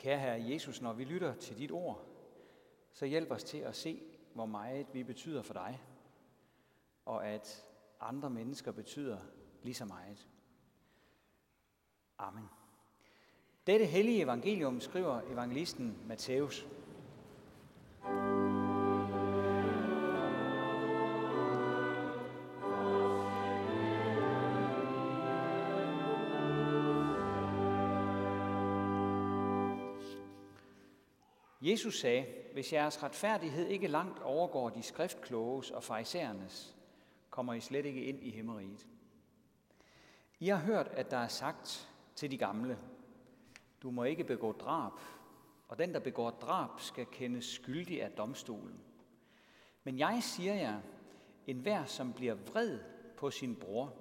Kære Herre Jesus, når vi lytter til dit ord, så hjælp os til at se, hvor meget vi betyder for dig, og at andre mennesker betyder lige så meget. Amen. Dette hellige evangelium skriver evangelisten Matthæus. Jesus sagde, hvis jeres retfærdighed ikke langt overgår de skriftkloges og farisæernes, kommer I slet ikke ind i himmeriget. I har hørt, at der er sagt til de gamle, du må ikke begå drab, og den, der begår drab, skal kendes skyldig af domstolen. Men jeg siger jer, enhver, som bliver vred på sin bror,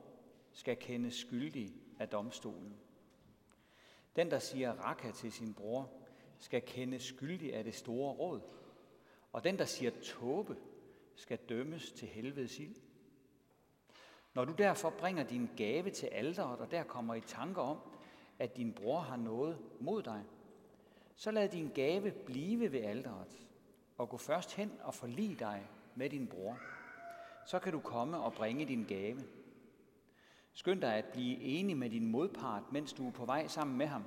skal kendes skyldig af domstolen. Den, der siger raka til sin bror, skal kendes skyldig af det store råd. Og den, der siger tåbe, skal dømmes til helvedes ild. Når du derfor bringer din gave til alderet, og der kommer i tanker om, at din bror har noget mod dig, så lad din gave blive ved alderet, og gå først hen og forlige dig med din bror. Så kan du komme og bringe din gave. Skynd dig at blive enig med din modpart, mens du er på vej sammen med ham,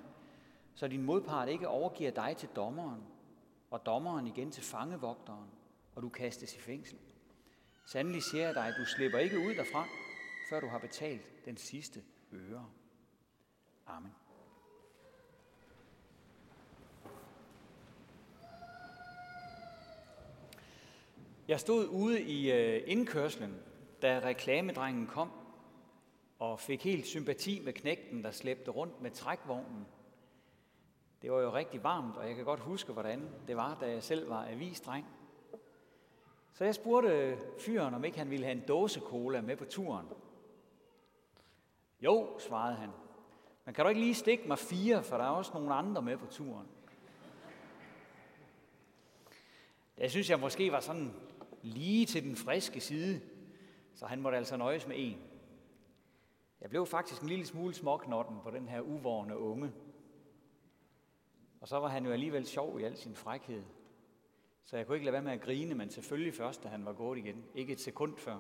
så din modpart ikke overgiver dig til dommeren, og dommeren igen til fangevogteren, og du kastes i fængsel. Sandelig siger jeg dig, at du slipper ikke ud derfra, før du har betalt den sidste øre. Amen. Jeg stod ude i øh, indkørslen, da reklamedrengen kom, og fik helt sympati med knægten, der slæbte rundt med trækvognen. Det var jo rigtig varmt, og jeg kan godt huske, hvordan det var, da jeg selv var avisdreng. Så jeg spurgte fyren, om ikke han ville have en dåse cola med på turen. Jo, svarede han. Men kan du ikke lige stikke mig fire, for der er også nogle andre med på turen. Jeg synes, jeg måske var sådan lige til den friske side, så han måtte altså nøjes med en. Jeg blev faktisk en lille smule småknotten på den her uvårende unge. Og så var han jo alligevel sjov i al sin frækhed. Så jeg kunne ikke lade være med at grine, men selvfølgelig først, da han var gået igen. Ikke et sekund før.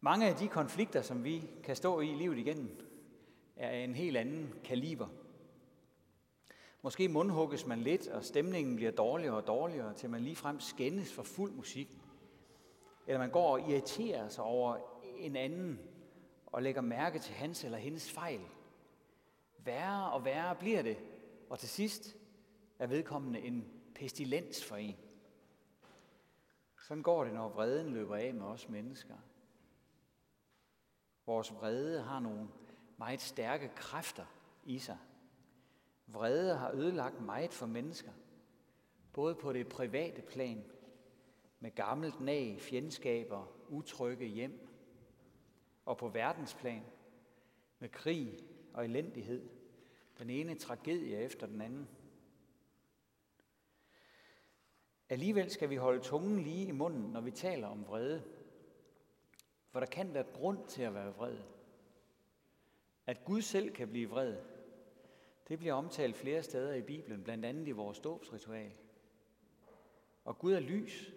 Mange af de konflikter, som vi kan stå i livet igennem, er en helt anden kaliber. Måske mundhugges man lidt, og stemningen bliver dårligere og dårligere, til man ligefrem skændes for fuld musik. Eller man går og irriterer sig over en anden, og lægger mærke til hans eller hendes fejl. Værre og værre bliver det, og til sidst er vedkommende en pestilens for en. Sådan går det, når vreden løber af med os mennesker. Vores vrede har nogle meget stærke kræfter i sig. Vrede har ødelagt meget for mennesker, både på det private plan, med gammelt nag, fjendskaber, utrygge hjem, og på verdensplan, med krig og elendighed, den ene tragedie efter den anden. Alligevel skal vi holde tungen lige i munden, når vi taler om vrede, for der kan være grund til at være vred. At Gud selv kan blive vred, det bliver omtalt flere steder i Bibelen, blandt andet i vores dåbsritual. Og Gud er lys.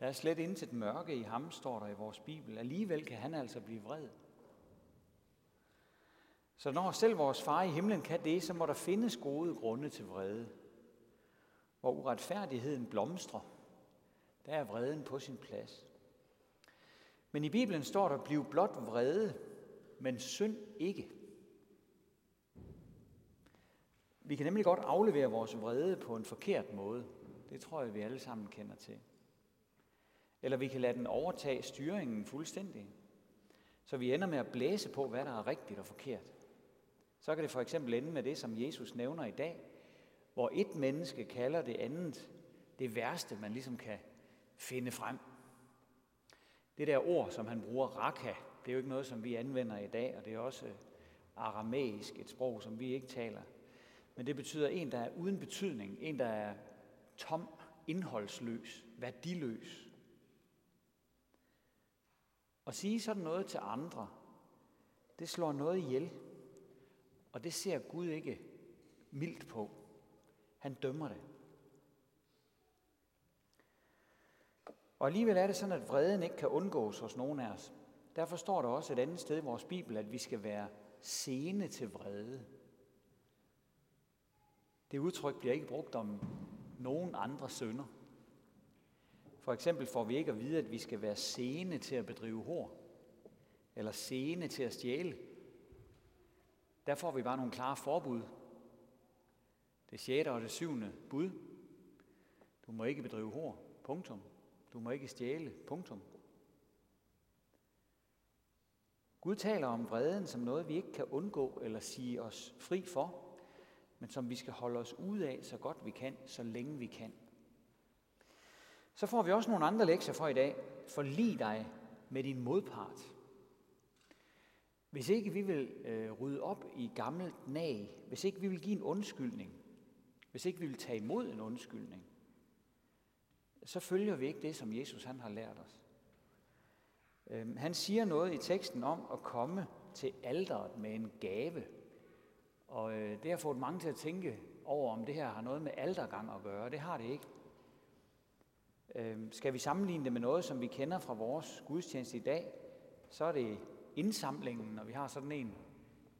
Der er slet intet mørke i ham, står der i vores Bibel. Alligevel kan han altså blive vred. Så når selv vores far i himlen kan det, så må der findes gode grunde til vrede. Hvor uretfærdigheden blomstrer, der er vreden på sin plads. Men i Bibelen står der, bliv blot vrede, men synd ikke. Vi kan nemlig godt aflevere vores vrede på en forkert måde. Det tror jeg, vi alle sammen kender til. Eller vi kan lade den overtage styringen fuldstændig. Så vi ender med at blæse på, hvad der er rigtigt og forkert. Så kan det for eksempel ende med det, som Jesus nævner i dag, hvor et menneske kalder det andet det værste, man ligesom kan finde frem. Det der ord, som han bruger, raka, det er jo ikke noget, som vi anvender i dag, og det er også øh, aramæisk, et sprog, som vi ikke taler. Men det betyder en, der er uden betydning, en, der er tom, indholdsløs, værdiløs. At sige sådan noget til andre, det slår noget ihjel. Og det ser Gud ikke mildt på. Han dømmer det. Og alligevel er det sådan, at vreden ikke kan undgås hos nogen af os. Derfor står der også et andet sted i vores Bibel, at vi skal være sene til vrede. Det udtryk bliver ikke brugt om nogen andre sønder. For eksempel får vi ikke at vide, at vi skal være sene til at bedrive hår, eller sene til at stjæle. Der får vi bare nogle klare forbud. Det sjette og det syvende bud. Du må ikke bedrive hår. Punktum. Du må ikke stjæle. Punktum. Gud taler om vreden som noget, vi ikke kan undgå eller sige os fri for, men som vi skal holde os ud af så godt vi kan, så længe vi kan. Så får vi også nogle andre lektier for i dag. Forlig dig med din modpart. Hvis ikke vi vil øh, rydde op i gammelt nag, hvis ikke vi vil give en undskyldning, hvis ikke vi vil tage imod en undskyldning, så følger vi ikke det, som Jesus han har lært os. Øhm, han siger noget i teksten om at komme til alderet med en gave. Og øh, det har fået mange til at tænke over, om det her har noget med aldergang at gøre. Det har det ikke. Øhm, skal vi sammenligne det med noget, som vi kender fra vores gudstjeneste i dag, så er det indsamlingen, når vi har sådan en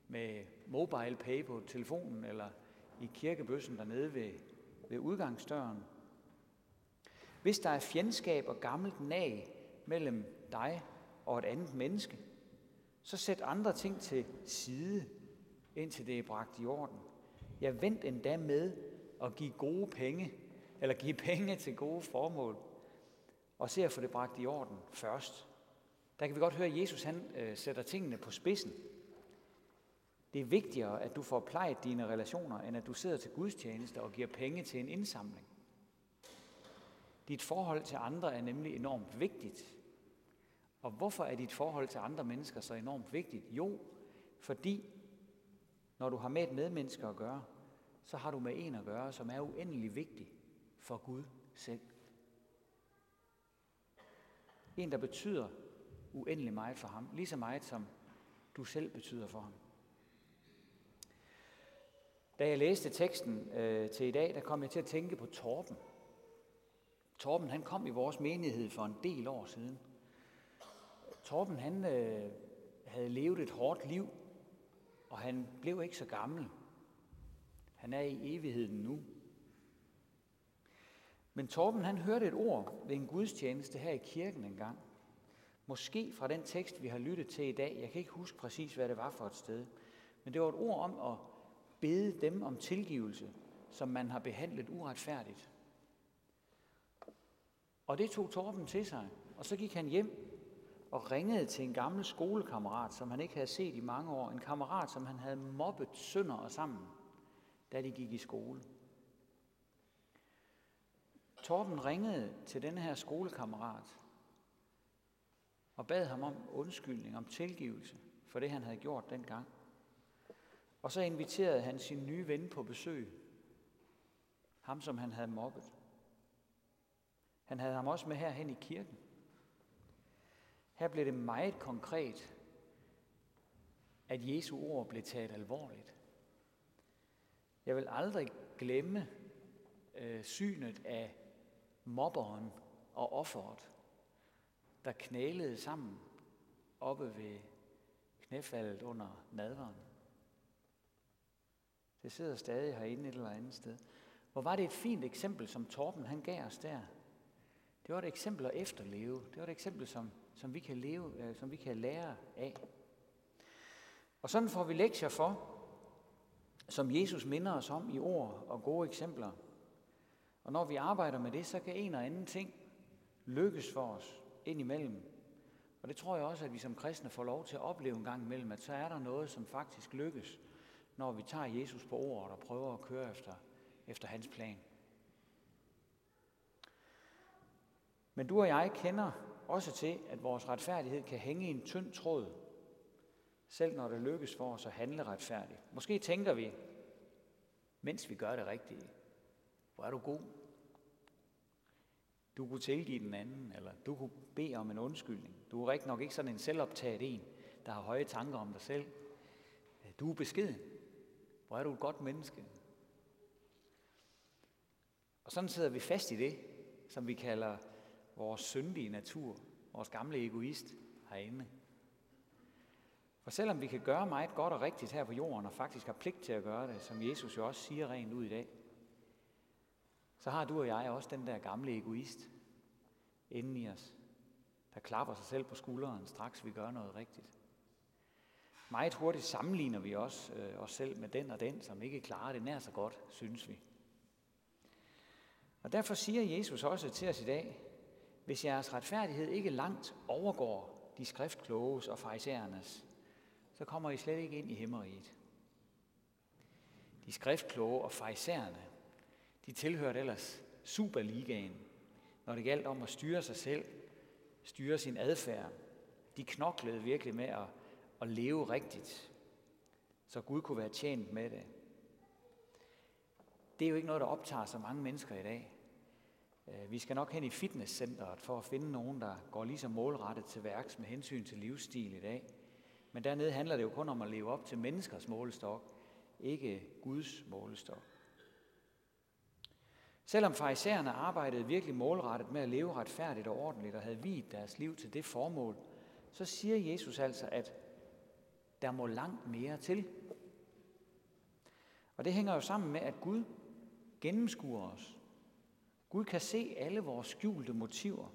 med mobile pay på telefonen, eller i kirkebøssen dernede ved, ved udgangsdøren. Hvis der er fjendskab og gammelt nag mellem dig og et andet menneske, så sæt andre ting til side, indtil det er bragt i orden. Jeg vent endda med at give gode penge, eller give penge til gode formål, og se at få det bragt i orden først. Der kan vi godt høre, at Jesus han, øh, sætter tingene på spidsen. Det er vigtigere, at du får plejet dine relationer, end at du sidder til gudstjeneste og giver penge til en indsamling. Dit forhold til andre er nemlig enormt vigtigt. Og hvorfor er dit forhold til andre mennesker så enormt vigtigt? Jo, fordi når du har med et medmenneske at gøre, så har du med en at gøre, som er uendelig vigtig for Gud selv. En, der betyder uendelig meget for ham, lige så meget som du selv betyder for ham. Da jeg læste teksten øh, til i dag, der kom jeg til at tænke på Torben. Torben han kom i vores menighed for en del år siden. Torben han øh, havde levet et hårdt liv, og han blev ikke så gammel. Han er i evigheden nu. Men Torben han hørte et ord ved en gudstjeneste her i kirken engang. Måske fra den tekst, vi har lyttet til i dag. Jeg kan ikke huske præcis, hvad det var for et sted. Men det var et ord om at bede dem om tilgivelse, som man har behandlet uretfærdigt. Og det tog Torben til sig, og så gik han hjem og ringede til en gammel skolekammerat, som han ikke havde set i mange år. En kammerat, som han havde mobbet sønder og sammen, da de gik i skole. Torben ringede til denne her skolekammerat og bad ham om undskyldning, om tilgivelse for det, han havde gjort dengang. Og så inviterede han sin nye ven på besøg. Ham, som han havde mobbet. Han havde ham også med herhen i kirken. Her blev det meget konkret, at Jesu ord blev taget alvorligt. Jeg vil aldrig glemme øh, synet af mobberen og offeret, der knælede sammen oppe ved knæfaldet under nadveren. Det sidder stadig herinde et eller andet sted. Hvor var det et fint eksempel, som Torben han gav os der. Det var et eksempel at efterleve. Det var et eksempel, som, som, vi, kan leve, øh, som vi kan lære af. Og sådan får vi lektier for, som Jesus minder os om i ord og gode eksempler. Og når vi arbejder med det, så kan en og anden ting lykkes for os indimellem. Og det tror jeg også, at vi som kristne får lov til at opleve en gang imellem, at så er der noget, som faktisk lykkes, når vi tager Jesus på ordet og prøver at køre efter, efter hans plan. Men du og jeg kender også til, at vores retfærdighed kan hænge i en tynd tråd, selv når det lykkes for os at handle retfærdigt. Måske tænker vi, mens vi gør det rigtige, hvor er du god. Du kunne tilgive den anden, eller du kunne bede om en undskyldning. Du er rigtig nok ikke sådan en selvoptaget en, der har høje tanker om dig selv. Øh, du er beskeden. Hvor er du et godt menneske. Og sådan sidder vi fast i det, som vi kalder vores syndige natur, vores gamle egoist herinde. For selvom vi kan gøre meget godt og rigtigt her på jorden, og faktisk har pligt til at gøre det, som Jesus jo også siger rent ud i dag, så har du og jeg også den der gamle egoist inden i os, der klapper sig selv på skulderen, straks vi gør noget rigtigt. Meget hurtigt sammenligner vi også øh, os selv med den og den, som ikke klarer det nær så godt, synes vi. Og derfor siger Jesus også til os i dag, hvis jeres retfærdighed ikke langt overgår de skriftkloges og farisæernes, så kommer I slet ikke ind i himmeriget. De skriftkloge og farisæerne, de tilhørte ellers Superligaen, når det galt om at styre sig selv, styre sin adfærd. De knoklede virkelig med at, at leve rigtigt, så Gud kunne være tjent med det. Det er jo ikke noget, der optager så mange mennesker i dag. Øh, vi skal nok hen i fitnesscenteret for at finde nogen, der går lige så målrettet til værks med hensyn til livsstil i dag. Men dernede handler det jo kun om at leve op til menneskers målestok, ikke Guds målestok. Selvom farisæerne arbejdede virkelig målrettet med at leve retfærdigt og ordentligt og havde videt deres liv til det formål, så siger Jesus altså, at der må langt mere til. Og det hænger jo sammen med, at Gud gennemskuer os. Gud kan se alle vores skjulte motiver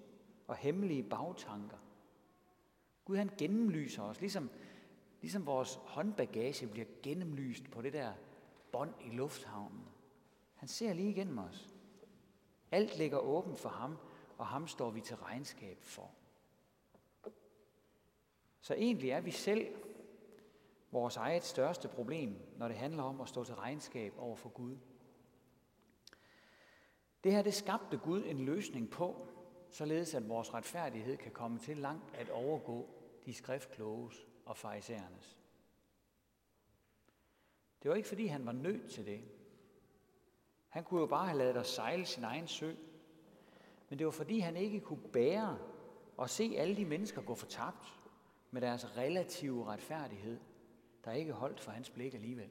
og hemmelige bagtanker. Gud han gennemlyser os, ligesom, ligesom vores håndbagage bliver gennemlyst på det der bånd i lufthavnen. Han ser lige igennem os. Alt ligger åbent for ham, og ham står vi til regnskab for. Så egentlig er vi selv vores eget største problem, når det handler om at stå til regnskab over for Gud. Det her, det skabte Gud en løsning på, således at vores retfærdighed kan komme til langt at overgå de skriftkloges og farisæernes. Det var ikke fordi, han var nødt til det. Han kunne jo bare have lavet os sejle sin egen sø. Men det var fordi, han ikke kunne bære at se alle de mennesker gå fortabt med deres relative retfærdighed, der ikke holdt for hans blik alligevel.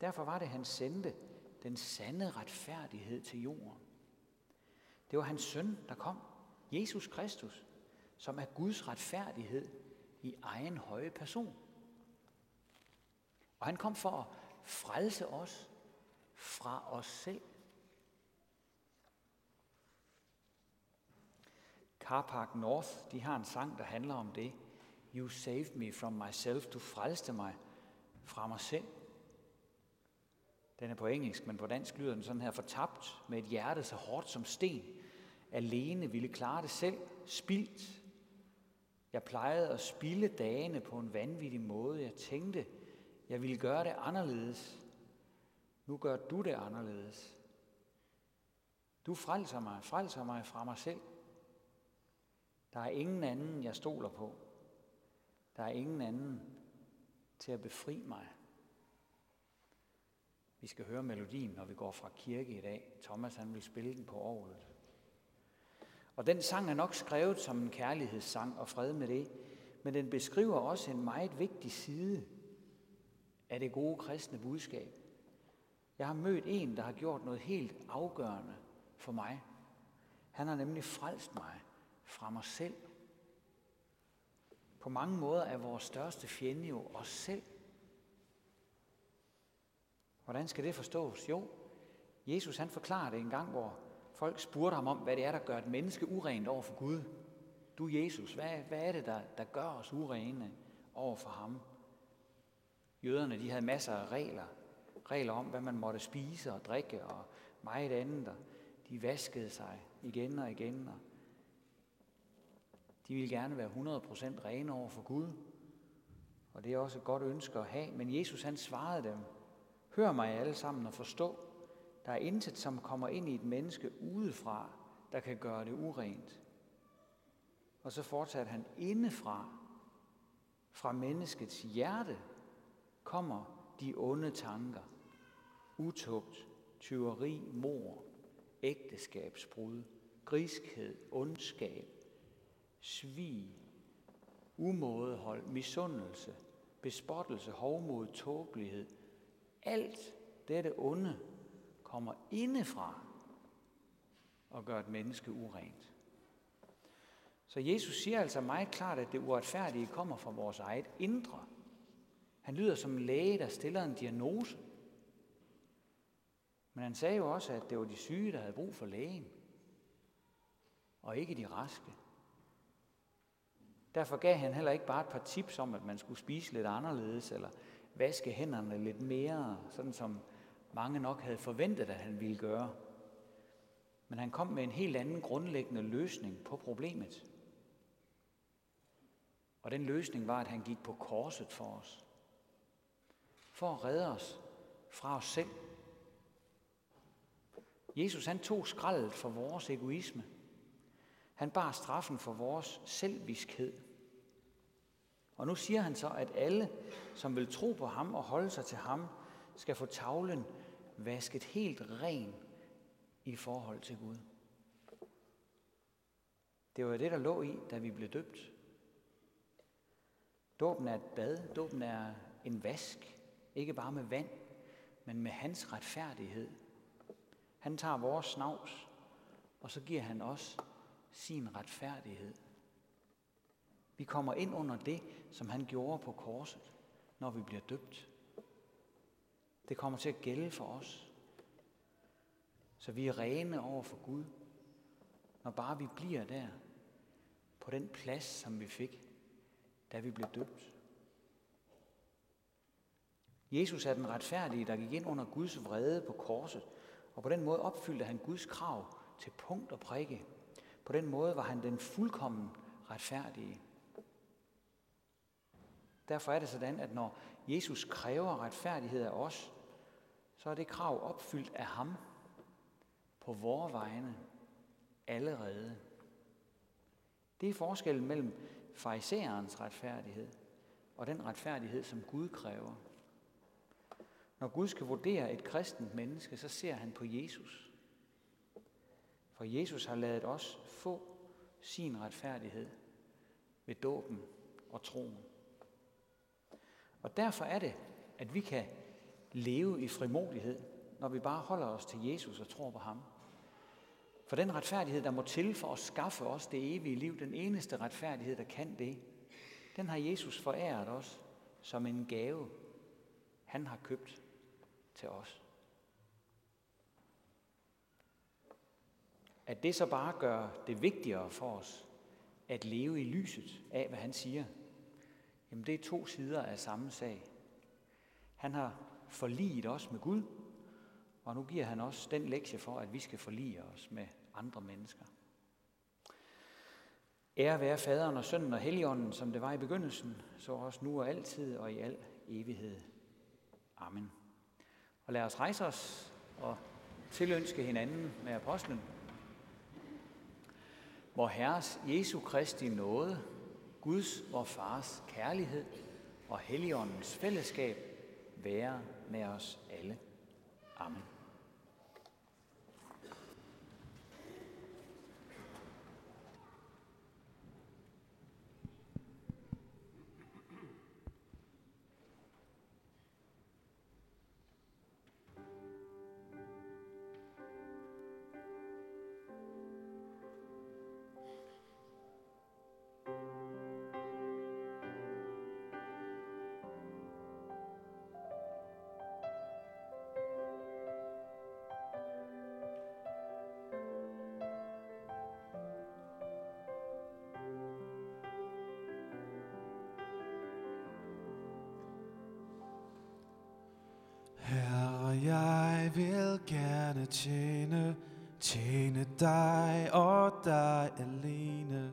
Derfor var det, han sendte den sande retfærdighed til jorden. Det var hans søn, der kom, Jesus Kristus, som er Guds retfærdighed i egen høje person. Og han kom for at frelse os fra os selv. Carpark North, de har en sang, der handler om det. You saved me from myself. Du frelste mig fra mig selv. Den er på engelsk, men på dansk lyder den sådan her. Fortabt med et hjerte så hårdt som sten. Alene ville klare det selv. Spildt. Jeg plejede at spille dagene på en vanvittig måde. Jeg tænkte, jeg ville gøre det anderledes. Nu gør du det anderledes. Du frelser mig, frelser mig fra mig selv. Der er ingen anden, jeg stoler på. Der er ingen anden til at befri mig. Vi skal høre melodien, når vi går fra kirke i dag. Thomas han vil spille den på orglet. Og den sang er nok skrevet som en kærlighedssang, og fred med det, men den beskriver også en meget vigtig side af det gode kristne budskab. Jeg har mødt en, der har gjort noget helt afgørende for mig. Han har nemlig frelst mig fra mig selv. På mange måder er vores største fjende jo os selv. Hvordan skal det forstås? Jo, Jesus han forklarer det en gang, hvor folk spurgte ham om, hvad det er, der gør et menneske urent over for Gud. Du Jesus, hvad, hvad er det, der, der gør os urene over for ham? Jøderne de havde masser af regler. Regler om, hvad man måtte spise og drikke og meget andet. Og de vaskede sig igen og igen. Og de ville gerne være 100% rene over for Gud. Og det er også et godt ønske at have. Men Jesus han svarede dem, Hør mig alle sammen og forstå, der er intet, som kommer ind i et menneske udefra, der kan gøre det urent. Og så fortsatte han indefra, fra menneskets hjerte, kommer de onde tanker. Utugt, tyveri, mor, ægteskabsbrud, griskhed, ondskab, svig, umådehold, misundelse, bespottelse, hovmod, tåbelighed. Alt dette onde kommer indefra og gør et menneske urent. Så Jesus siger altså meget klart, at det uretfærdige kommer fra vores eget indre. Han lyder som en læge, der stiller en diagnose. Men han sagde jo også, at det var de syge, der havde brug for lægen, og ikke de raske. Derfor gav han heller ikke bare et par tips om, at man skulle spise lidt anderledes, eller vaske hænderne lidt mere, sådan som mange nok havde forventet, at han ville gøre. Men han kom med en helt anden grundlæggende løsning på problemet. Og den løsning var, at han gik på korset for os. For at redde os fra os selv. Jesus han tog skraldet for vores egoisme. Han bar straffen for vores selvviskhed. Og nu siger han så, at alle, som vil tro på ham og holde sig til ham, skal få tavlen vasket helt ren i forhold til Gud. Det var det, der lå i, da vi blev døbt. Dåben er et bad. Dåben er en vask. Ikke bare med vand, men med hans retfærdighed. Han tager vores snavs, og så giver han os sin retfærdighed. Vi kommer ind under det, som han gjorde på korset, når vi bliver døbt. Det kommer til at gælde for os. Så vi er rene over for Gud, når bare vi bliver der, på den plads, som vi fik, da vi blev døbt. Jesus er den retfærdige, der gik ind under Guds vrede på korset, og på den måde opfyldte han Guds krav til punkt og prikke. På den måde var han den fuldkommen retfærdige. Derfor er det sådan, at når Jesus kræver retfærdighed af os, så er det krav opfyldt af ham på vores vegne allerede. Det er forskellen mellem farisæerens retfærdighed og den retfærdighed, som Gud kræver. Når Gud skal vurdere et kristent menneske, så ser han på Jesus. For Jesus har lavet os få sin retfærdighed ved dåben og troen. Og derfor er det, at vi kan leve i frimodighed, når vi bare holder os til Jesus og tror på ham. For den retfærdighed, der må til for at skaffe os det evige liv, den eneste retfærdighed, der kan det, den har Jesus foræret os som en gave, han har købt til os. At det så bare gør det vigtigere for os at leve i lyset af, hvad han siger, jamen det er to sider af samme sag. Han har forliget os med Gud, og nu giver han os den lektie for, at vi skal forlige os med andre mennesker. Ære være faderen og sønnen og helligånden, som det var i begyndelsen, så også nu og altid og i al evighed. Amen. Og lad os rejse os og tilønske hinanden med apostlen. Hvor Herres Jesu Kristi nåde, Guds og Fars kærlighed og Helligåndens fællesskab være med os alle. Amen. Dig og dig alene.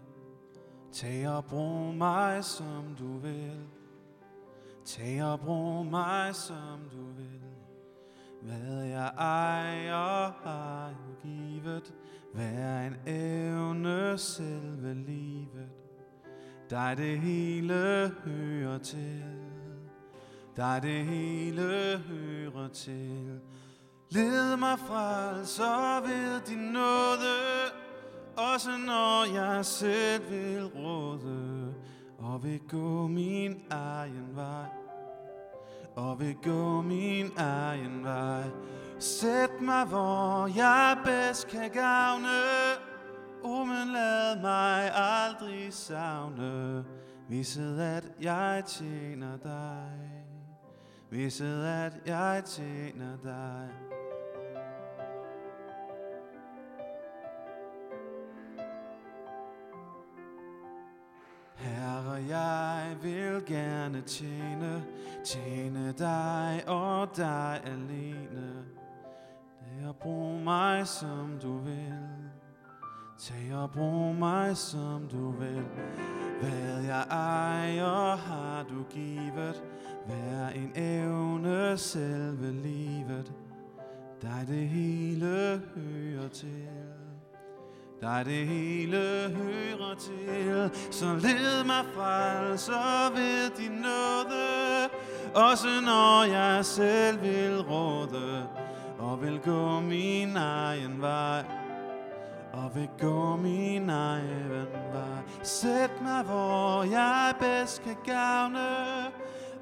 Tag og brug mig, som du vil. Tag og brug mig, som du vil. Hvad jeg ejer har du givet, hver en evne selve livet. Dig det hele hører til, dig det hele hører til. Led mig frelser altså ved din nåde, også når jeg selv vil råde. og vil gå min egen vej. Og vil gå min egen vej. Sæt mig, hvor jeg bedst kan gavne. O, men lad mig aldrig savne. viset at jeg tjener dig. viset at jeg tjener dig. Gerne tjene, tjene dig og dig alene. Tag og brug mig som du vil. Tag og brug mig som du vil. Hvad jeg ejer har du givet. hver en evne selve livet. Dig det hele hører til. Dig det hele hører til, så led mig frelser ved din nåde, også når jeg selv vil råde, og vil gå min egen vej, og vil gå min egen vej. Sæt mig, hvor jeg bedst kan gavne,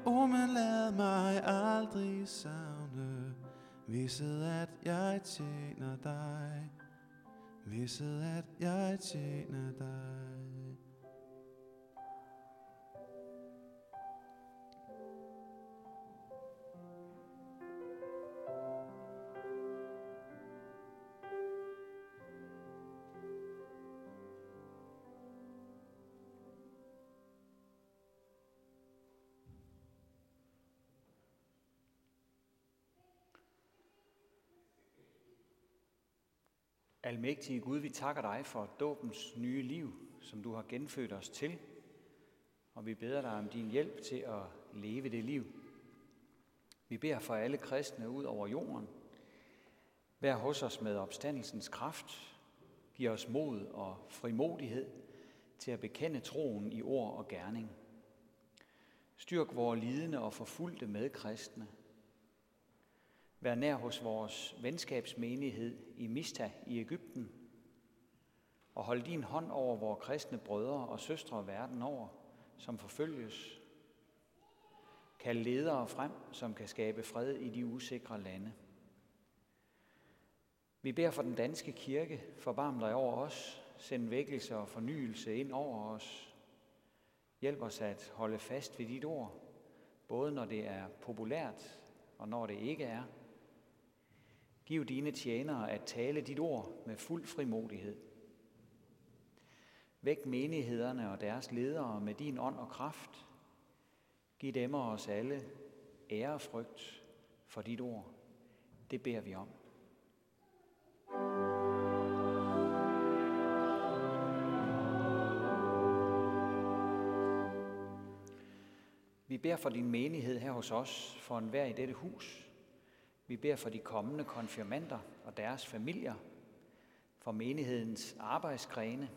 o, men lad mig aldrig savne, viset at jeg tjener dig visset at jeg tjener dig. Almægtige Gud, vi takker dig for dåbens nye liv, som du har genfødt os til, og vi beder dig om din hjælp til at leve det liv. Vi beder for alle kristne ud over jorden. Vær hos os med opstandelsens kraft. Giv os mod og frimodighed til at bekende troen i ord og gerning. Styrk vores lidende og forfulgte medkristne – Vær nær hos vores venskabsmenighed i Mista i Ægypten, og hold din hånd over vores kristne brødre og søstre verden over, som forfølges. Kald ledere frem, som kan skabe fred i de usikre lande. Vi beder for den danske kirke, forbarm dig over os, send vækkelse og fornyelse ind over os. Hjælp os at holde fast ved dit ord, både når det er populært og når det ikke er. Giv dine tjenere at tale dit ord med fuld frimodighed. Væk menighederne og deres ledere med din ånd og kraft. Giv dem og os alle ærefrygt for dit ord. Det beder vi om. Vi beder for din menighed her hos os, for enhver i dette hus, vi beder for de kommende konfirmander og deres familier, for menighedens arbejdsgrene.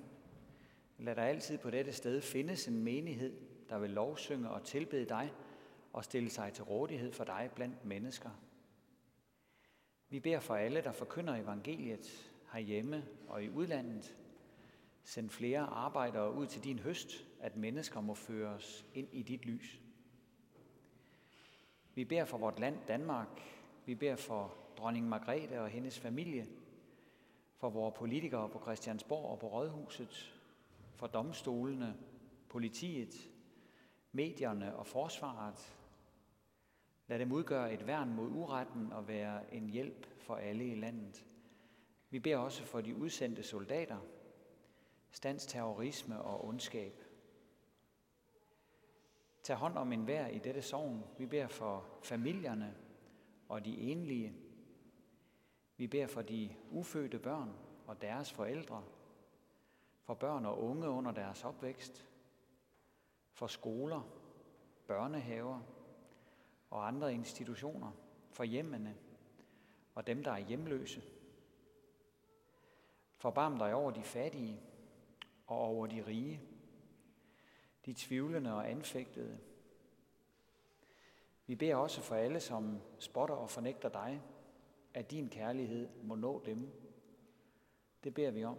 Lad der altid på dette sted findes en menighed, der vil lovsynge og tilbede dig og stille sig til rådighed for dig blandt mennesker. Vi beder for alle, der forkynder evangeliet herhjemme og i udlandet. Send flere arbejdere ud til din høst, at mennesker må føres ind i dit lys. Vi beder for vort land Danmark, vi beder for dronning Margrethe og hendes familie, for vores politikere på Christiansborg og på Rådhuset, for domstolene, politiet, medierne og forsvaret. Lad dem udgøre et værn mod uretten og være en hjælp for alle i landet. Vi beder også for de udsendte soldater, stands terrorisme og ondskab. Tag hånd om enhver i dette sogn. Vi beder for familierne, og de enlige. Vi beder for de ufødte børn og deres forældre, for børn og unge under deres opvækst, for skoler, børnehaver og andre institutioner, for hjemmene og dem, der er hjemløse. Forbarm dig over de fattige og over de rige, de tvivlende og anfægtede, vi beder også for alle, som spotter og fornægter dig, at din kærlighed må nå dem. Det beder vi om.